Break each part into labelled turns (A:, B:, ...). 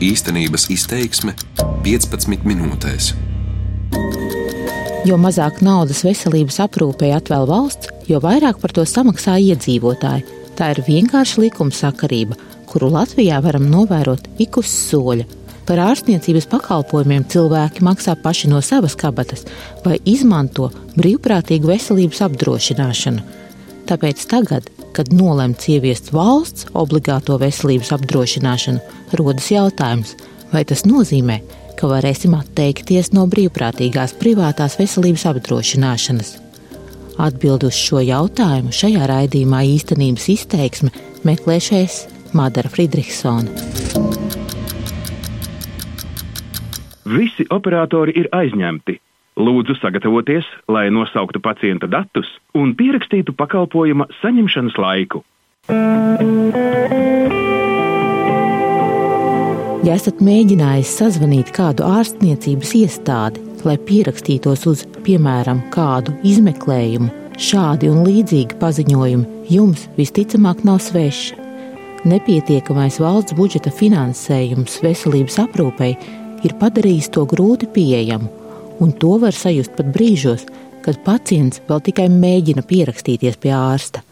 A: Īstenības izteiksme 15 minūtēs.
B: Jo mazāk naudas veselības aprūpei atvēl valsts, jo vairāk par to samaksā iedzīvotāji. Tā ir vienkārša likuma sakarība, kuru Latvijā varam novērot ik uz soļa. Par ārstniecības pakalpojumiem cilvēki maksā paši no savas kabatas vai izmanto brīvprātīgu veselības apdrošināšanu. Tāpēc tagad, kad nolemts ieviest valsts obligāto veselības apdrošināšanu, rodas jautājums, vai tas nozīmē, ka varēsim atteikties no brīvprātīgās privātās veselības apdrošināšanas. Atbildi uz šo jautājumu šajā raidījumā īstenības izteiksme meklēšais Madara Friedrichsona.
C: Visi operatori ir aizņemti. Lūdzu sagatavoties, lai nosauktu pacienta datus un pierakstītu pakalpojuma saņemšanas laiku.
B: Ja esat mēģinājis sazvanīt kādu ārstniecības iestādi, lai pierakstītos uz, piemēram, kādu izmeklējumu, šādi un līdzīgi paziņojumi jums visticamāk nav sveši. Nepietiekamais valsts budžeta finansējums veselības aprūpei ir padarījis to grūti pieejamu, un to var sajust pat brīžos, kad pacients vēl tikai mēģina pierakstīties pie ārsta.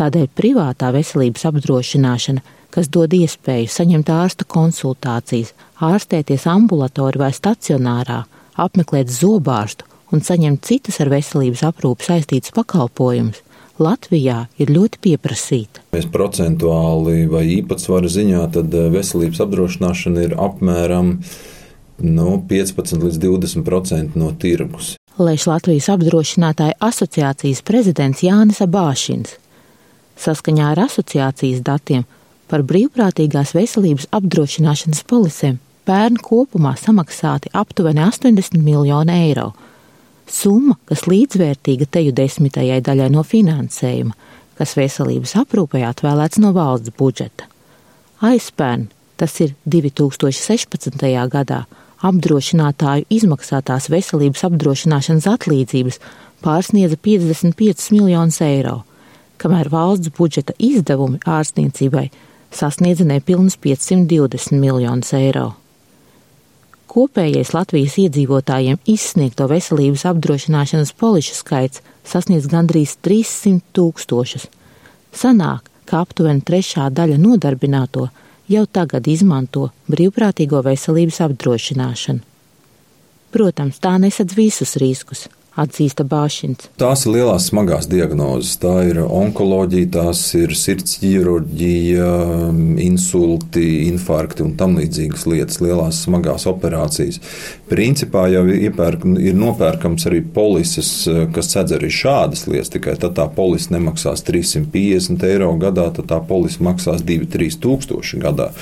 B: Tādēļ privātā veselības apdrošināšana, kas dod iespēju saņemt ārsta konsultācijas, ārstēties ambulatorā vai stacionārā, apmeklēt zobārstu un saņemt citus ar veselības aprūpi saistītus pakalpojumus, Latvijā ir ļoti pieprasīta.
D: Mēs procentuāli vai īpatsvaru ziņā tad eh, veselības apdrošināšana ir apmēram no nu, 15 līdz 20% no tirgus.
B: Lēš Latvijas apdrošinātāju asociācijas prezidents Jānis Abāšins. Saskaņā ar asociācijas datiem par brīvprātīgās veselības apdrošināšanas polisēm pērn kopumā samaksāti aptuveni 80 miljoni eiro Summa, kas līdzvērtīga teju desmitajai daļai no finansējuma, kas veselības aprūpē atvēlēts no valsts budžeta. Aizpērn, tas ir 2016. gadā, apdrošinātāju izmaksātās veselības apdrošināšanas atlīdzības pārsniedza 55 miljonus eiro, kamēr valsts budžeta izdevumi ārstniecībai sasniedza nepilnus 520 miljonus eiro. Kopējais Latvijas iedzīvotājiem izsniegto veselības apdrošināšanas polišu skaits sasniedz gandrīz 300 tūkstošus. Sanāk, ka aptuveni trešā daļa nodarbināto jau tagad izmanto brīvprātīgo veselības apdrošināšanu. Protams, tā nesadz visus riskus, atzīsta Bāšins.
D: Tās ir lielās smagās diagnozes. Tā ir onkoloģija, tās ir sirds ķirurģija, insulti, infarkti un tam līdzīgas lietas, lielās smagās operācijas. Principā jau iepērk, ir nopērkams arī polises, kas sedz arī šādas lietas, tikai tad tā polise nemaksās 350 eiro gadā, tad tā polise maksās 2-3 tūkstoši gadā.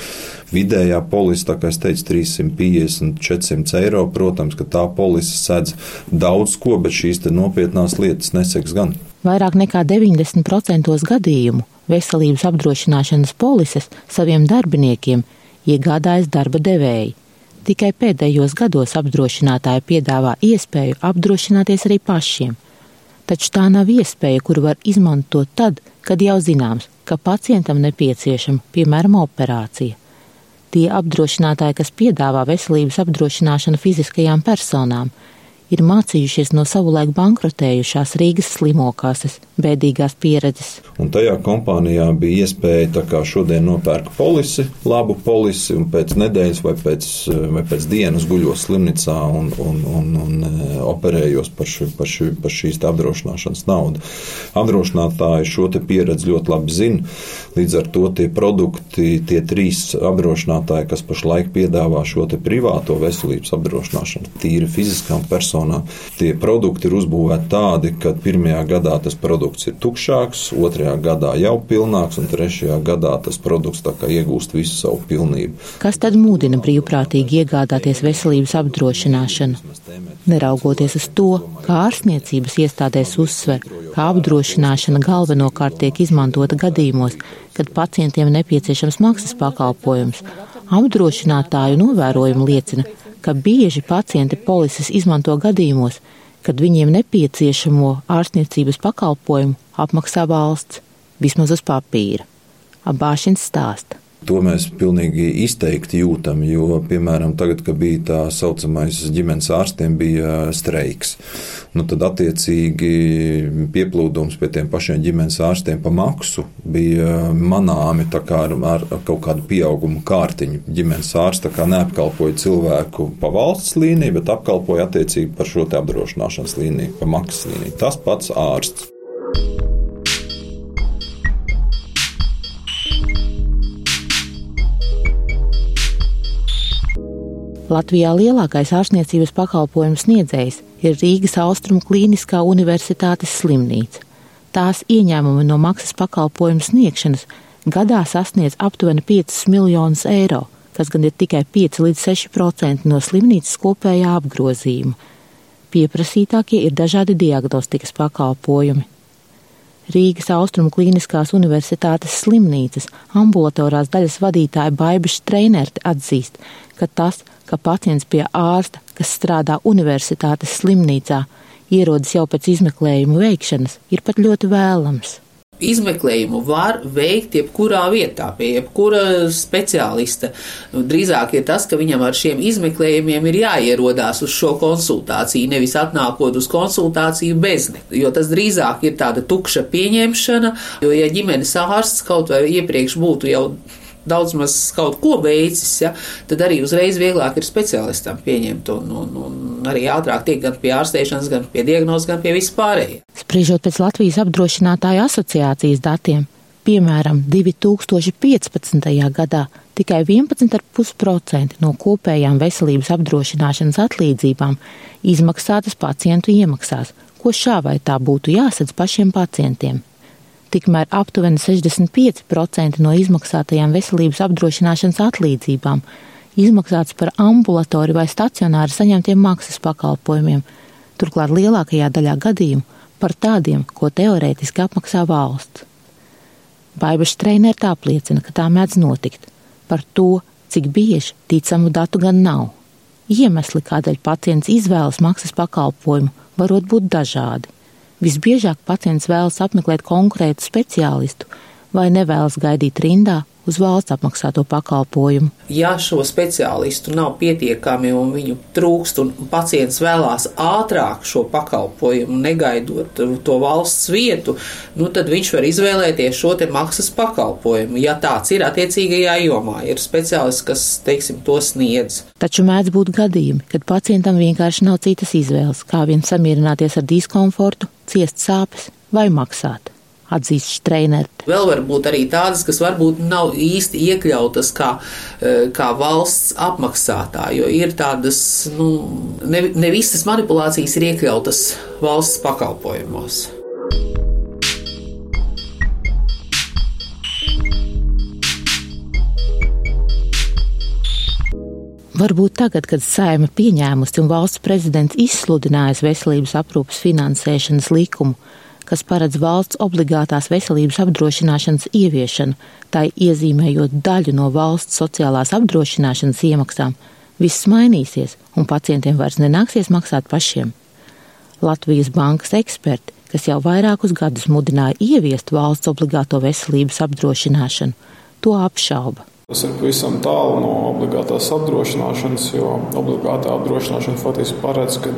D: Vidējā polise, tā kā es teicu, 350, 400 eiro. Protams, ka tā polise sedz daudz ko, bet šīs nopietnās lietas neseks gan.
B: Vairāk nekā 90% gadījumu veselības apdrošināšanas polises saviem darbiniekiem iegādājas darba devēji. Tikai pēdējos gados apdrošinātāji piedāvā iespēju apdrošināties arī pašiem. Taču tā nav iespēja, kuru var izmantot tad, kad jau zināms, ka pacientam nepieciešama, piemēram, operācija. Tie apdrošinātāji, kas piedāvā veselības apdrošināšanu fiziskajām personām, ir mācījušies no savulaik bankrotējušās Rīgas slimokāses bēdīgās pieredzes.
D: Un tajā kompānijā bija iespēja, tā kā šodien nopērk polisi, labu polisi, un pēc nedēļas vai pēc, vai pēc dienas guļos slimnīcā un, un, un, un e, operējos par, ši, par, ši, par šīs apdrošināšanas naudu. Apdrošinātāji šo pieredzi ļoti labi zina. Līdz ar to tie produkti, tie trīs apdrošinātāji, kas pašlaik piedāvā šo privāto veselības apdrošināšanu, tīri fiziskām personām personā. Tie produkti ir uzbūvēti tādi, ka pirmajā gadā tas produkts ir tukšāks, otrajā gadā jau pilnāks, un trešajā gadā tas produkts iegūst visu savu pilnību.
B: Kas tad mudina brīvprātīgi iegādāties veselības apdrošināšanu? Neraugoties uz to, kā ārstniecības iestādēs uzsver, ka apdrošināšana galvenokārt tiek izmantota gadījumos, kad pacientiem nepieciešams maksas pakalpojums, apdrošinātāju novērojumi liecina, ka bieži pacienti polises izmanto gadījumos, kad viņiem nepieciešamo ārstniecības pakalpojumu apmaksā valsts, vismaz uz papīra. Abāšins stāsta.
D: To mēs pilnīgi izteikti jūtam, jo, piemēram, tagad, kad bija tā saucamais ģimenes ārstiem, bija streiks. Nu, tad, attiecīgi, pieplūdums pie tiem pašiem ģimenes ārstiem pa maksu bija manāmi kā ar, ar kaut kādu pieaugumu kārtiņu. Ģimenes ārsts neapkalpoja cilvēku pa valsts līniju, bet apkalpoja attiecīgi par šo apdrošināšanas līniju, pa maksas līniju. Tas pats ārsts.
B: Latvijā lielākais ārstniecības pakalpojumu sniedzējs ir Rīgas Austrumu Kliniskā Universitātes slimnīca. Tās ieņēmumi no maksas pakalpojumu sniegšanas gadā sasniedz aptuveni 5 miljonus eiro, kas gan ir tikai 5 līdz 6% no slimnīcas kopējā apgrozījuma. Pieprasītākie ir dažādi diagnostikas pakalpojumi. Rīgas Austrumu Kliniskās Universitātes slimnīcas ambulatorās daļas vadītāja Baibiša Treinerte atzīst, ka tas, ka pacients pie ārsta, kas strādā universitātes slimnīcā, ierodas jau pēc izmeklējuma veikšanas, ir pat ļoti vēlams
E: izmeklējumu var veikt jebkurā vietā, pie jebkura speciālista. Drīzāk ir tas, ka viņam ar šiem izmeklējumiem ir jāierodās uz šo konsultāciju, nevis atnākot uz konsultāciju bez ne. Jo tas drīzāk ir tāda tukša pieņemšana, jo ja ģimenes ārsts kaut vai iepriekš būtu jau daudz maz kaut ko veicis, ja, tad arī uzreiz vieglāk ir speciālistam pieņemt un, un, un arī ātrāk tiek gan pie ārstēšanas, gan pie diagnozes, gan pie vispārējiem.
B: Spriežot pēc Latvijas apdrošinātāju asociācijas datiem, piemēram, 2015. gadā tikai 11,5% no kopējām veselības apdrošināšanas atlīdzībām izmaksātas pacientu iemaksās, ko šā vai tā būtu jāsadz pašiem pacientiem tikmēr aptuveni 65% no izmaksātajām veselības apdrošināšanas atlīdzībām izmaksāts par ambulatoriju vai stacionāri saņemtiem maksas pakalpojumiem, turklāt lielākajā daļā gadījumu par tādiem, ko teorētiski apmaksā valsts. Baibaša treniņš apliecina, ka tā mēdz notikt. Par to, cik bieži ticamu datu gan nav. Iemesli, kādēļ pacients izvēlas maksas pakalpojumu, varot būt dažādi. Visbiežāk pacients vēlas apmeklēt konkrētu speciālistu vai nevēlas gaidīt rindā uz valsts apmaksāto pakalpojumu.
E: Ja šo speciālistu nav pietiekami un viņu trūkst, un pacients vēlās ātrāk šo pakalpojumu, negaidot to valsts vietu, nu tad viņš var izvēlēties šo te maksas pakalpojumu. Ja tāds ir attiecīgajā jomā, ir speciālists, kas, teiksim, to sniedz.
B: Taču mēdz būt gadījumi, kad pacientam vienkārši nav citas izvēles, kā vien samierināties ar diskomfortu, ciest sāpes vai maksāt atzīst Streinert.
E: Vēl var būt arī tādas, kas varbūt nav īsti iekļautas kā, eh, kā valsts apmaksātā, jo ir tādas, nu, ne, ne visas manipulācijas ir iekļautas valsts pakalpojumos.
B: Varbūt tagad, kad saima pieņēmusi un valsts prezidents izsludinājis veselības aprūpas finansēšanas likumu, kas paredz valsts obligātās veselības apdrošināšanas ieviešanu, tai iezīmējot daļu no valsts sociālās apdrošināšanas iemaksām, viss mainīsies un pacientiem vairs nenāksies maksāt pašiem. Latvijas bankas eksperti, kas jau vairākus gadus mudināja ieviest valsts obligāto veselības apdrošināšanu, to apšauba.
F: Tas ir pavisam tālu no obligātās apdrošināšanas, jo obligātā apdrošināšana faktiski paredz, ka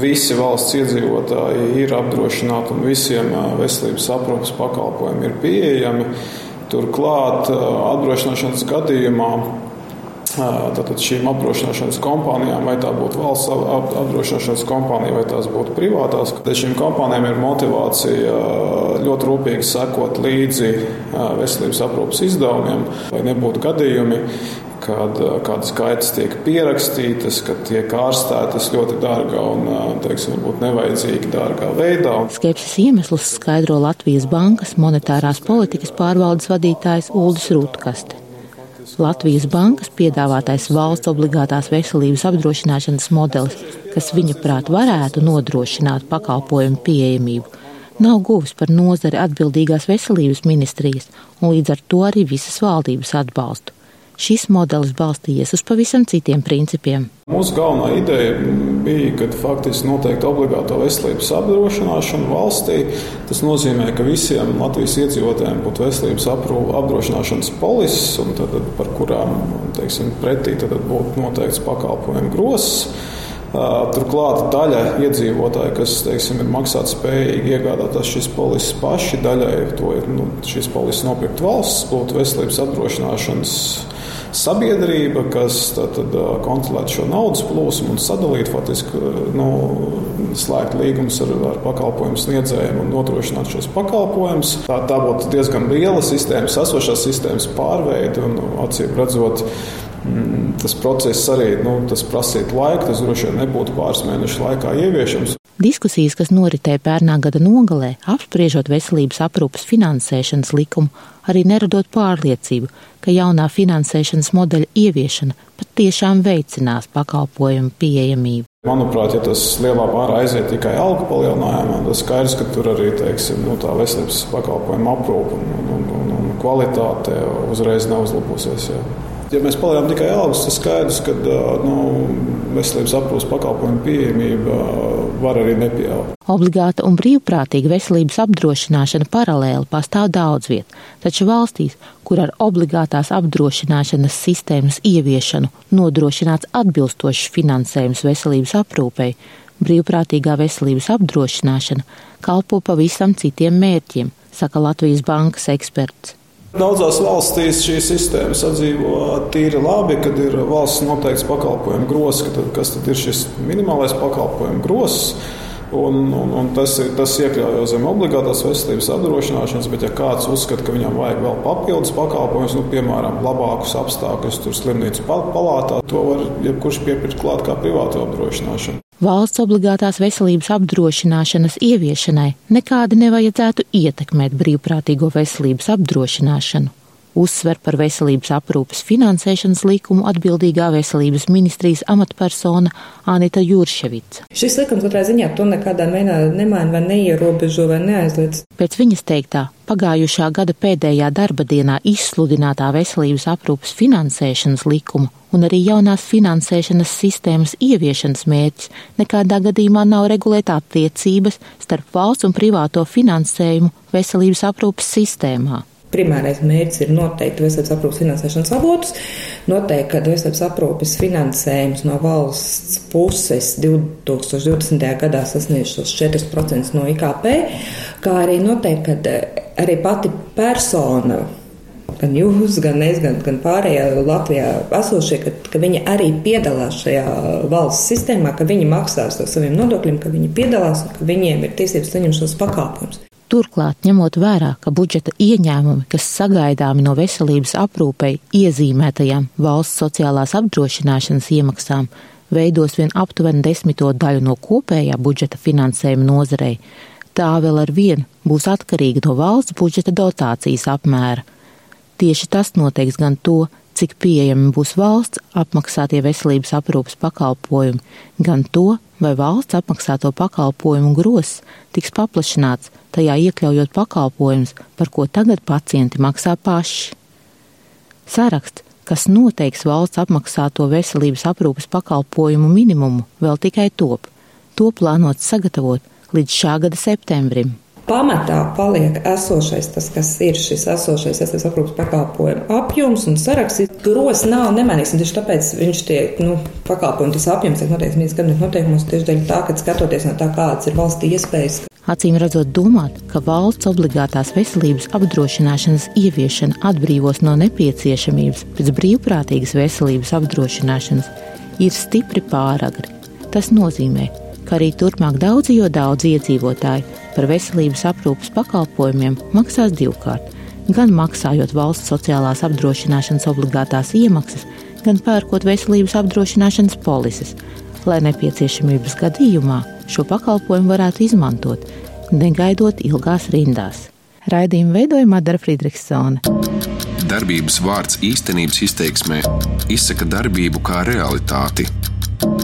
F: visi valsts iedzīvotāji ir apdrošināti un visiem veselības aprūpas pakalpojumi ir pieejami. Turklāt apdrošināšanas gadījumā Tātad šīm apdrošināšanas kompānijām, vai tā būtu valsts apdrošināšanas kompānija, vai tās būtu privātās, tad šīm kompānijām ir motivācija ļoti rūpīgi sekot līdzi veselības aprūpas izdevumiem, lai nebūtu gadījumi, kad kādas kaitas tiek pierakstītas, kad tiek ārstētas ļoti dārgā un, teiksim, varbūt nevajadzīgi dārgā veidā.
B: Skepsis iemeslus skaidro Latvijas Bankas monetārās politikas pārvaldes vadītājs Uldis Rūtkaste. Latvijas bankas piedāvātais valsts obligātās veselības apdrošināšanas modelis, kas viņa prāt varētu nodrošināt pakalpojumu pieejamību, nav guvis par nozari atbildīgās veselības ministrijas un līdz ar to arī visas valdības atbalstu. Šis modelis balstījies uz pavisam citiem principiem.
F: Mūsu galvenā ideja bija, ka faktiski noteikti obligāto veselības apdrošināšanu valstī. Tas nozīmē, ka visiem Latvijas iedzīvotājiem būtu veselības apdrošināšanas polises, tad, par kurām teiksim, pretī būtu noteikts pakalpojumu grozs. Turklāt daļa iedzīvotāji, kas teiksim, ir maksātspējīgi iegādāties šīs polises paši, daļai to ir nu, šīs polises nopirkt valsts, būtu veselības apdrošināšanas sabiedrība, kas tad, tad, kontrolētu šo naudas plūsmu un sadalītu, faktiski nu, slēgt līgumus ar, ar pakalpojumu sniedzējiem un nodrošināt šos pakalpojumus. Tā, tā būtu diezgan liela sistēmas, esošās sistēmas pārveide un acīm redzot tas process arī nu, tas prasītu laiku, tas droši vien nebūtu pāris mēnešu laikā ieviešams.
B: Diskusijas, kas noritēja pērnā gada nogalē, apspriežot veselības aprūpas finansēšanas likumu, arī neradot pārliecību, ka jaunā finansēšanas modeļa ieviešana patiešām veicinās pakalpojumu pieejamību.
F: Manuprāt, ja tas lielā mērā aiziet tikai algu palielinājumā, tad skaidrs, ka tur arī teiksim, nu, tā veselības pakalpojuma aprūpe un, un, un, un kvalitāte uzreiz neuzlabosies. Jā. Ja mēs palielinām tikai algas, tad skaidrs, ka nu, veselības aprūpas pakalpojumu pieejamība var arī nepieaugt.
B: Obligāta un brīvprātīga veselības apdrošināšana paralēli pastāv daudz viet, taču valstīs, kur ar obligātās apdrošināšanas sistēmas ieviešanu nodrošināts atbilstošs finansējums veselības aprūpei, brīvprātīgā veselības apdrošināšana kalpo pavisam citiem mērķiem, saka Latvijas bankas eksperts.
F: Daudzās valstīs šī sistēma sadzīvo tīri labi, kad ir valsts noteikts pakalpojumu grozs, kas tad ir šis minimālais pakalpojumu grozs. Un, un, un tas, ir, tas iekļaujas zem obligātās veselības apdrošināšanas, bet, ja kāds uzskata, ka viņam vajag vēl papildus pakalpojumus, nu, piemēram, labākus apstākļus tur slimnīcu palātā, to var jebkurš piepirkt klāt kā privātu apdrošināšanu.
B: Valsts obligātās veselības apdrošināšanas ieviešanai nekādi nevajadzētu ietekmēt brīvprātīgo veselības apdrošināšanu. Uzsver par veselības aprūpes finansēšanas likumu atbildīgā veselības ministrijas amatpersona Anita Jurševica.
G: Šis likums katrā ziņā to nekādā veidā nemaina vai neierobežo vai neaizliedz.
B: Pēc viņas teiktā, pagājušā gada pēdējā darba dienā izsludinātā veselības aprūpes finansēšanas likuma un arī jaunās finansēšanas sistēmas ieviešanas mērķis nekādā gadījumā nav regulēt attiecības starp valsts un privāto finansējumu veselības aprūpes sistēmā.
G: Primārais mērķis ir noteikt veselības aprūpas finansēšanas avotus, noteikt, ka veselības aprūpas finansējums no valsts puses 2020. gadā sasniegs šos 4% no IKP, kā arī noteikt, ka arī pati persona gan jūs, gan es, gan, gan pārējie Latvijā esošie, ka, ka viņi arī piedalās šajā valsts sistēmā, ka viņi maksās no saviem nodokļiem, ka viņi piedalās un ka viņiem ir tiesības saņemt šos pakāpumus.
B: Turklāt, ņemot vērā, ka budžeta ieņēmumi, kas sagaidāmi no veselības aprūpei iezīmētajām valsts sociālās apdrošināšanas iemaksām, veidos vien aptuveni desmito daļu no kopējā budžeta finansējuma nozarei, tā vēl ar vienu būs atkarīga no valsts budžeta dotācijas apmēra. Tieši tas noteiks gan to, cik pieejami būs valsts apmaksātie veselības aprūpas pakalpojumi, gan to, vai valsts apmaksāto pakalpojumu gross tiks paplašināts, tajā iekļaujot pakalpojumus, par ko tagad pacienti maksā paši. Saraksts, kas noteiks valsts apmaksāto veselības aprūpas pakalpojumu minimumu, vēl tikai top. To plānots sagatavot līdz šā gada septembrim
G: pamatā paliek esošais, tas, kas ir šis esošais veselības aprūpas pakalpojumu apjoms un saraksts. Gros nav nemainīgs, tieši tāpēc viņš tiek, nu, pakalpojumu tas apjoms tiek noteikts mīnus gabinetu noteikumos tieši dēļ tā, ka skatoties no tā, kādas ir valstī iespējas.
B: Acīm redzot, domāt, ka valsts obligātās veselības apdrošināšanas ieviešana atbrīvos no nepieciešamības pēc brīvprātīgas veselības apdrošināšanas, ir stipri pāragri. Tas nozīmē, ka arī turpmāk daudzi, jo daudz iedzīvotāji par veselības aprūpas pakalpojumiem maksās divkārt, gan maksājot valsts sociālās apdrošināšanas obligātās iemaksas, gan pērkot veselības apdrošināšanas polises, lai nepieciešamības gadījumā šo pakalpojumu varētu izmantot, negaidot ilgās rindās. Raidījumu veidoja Madara Friedrichsone.
A: Darbības vārds īstenības izteiksmē izsaka darbību kā realitāti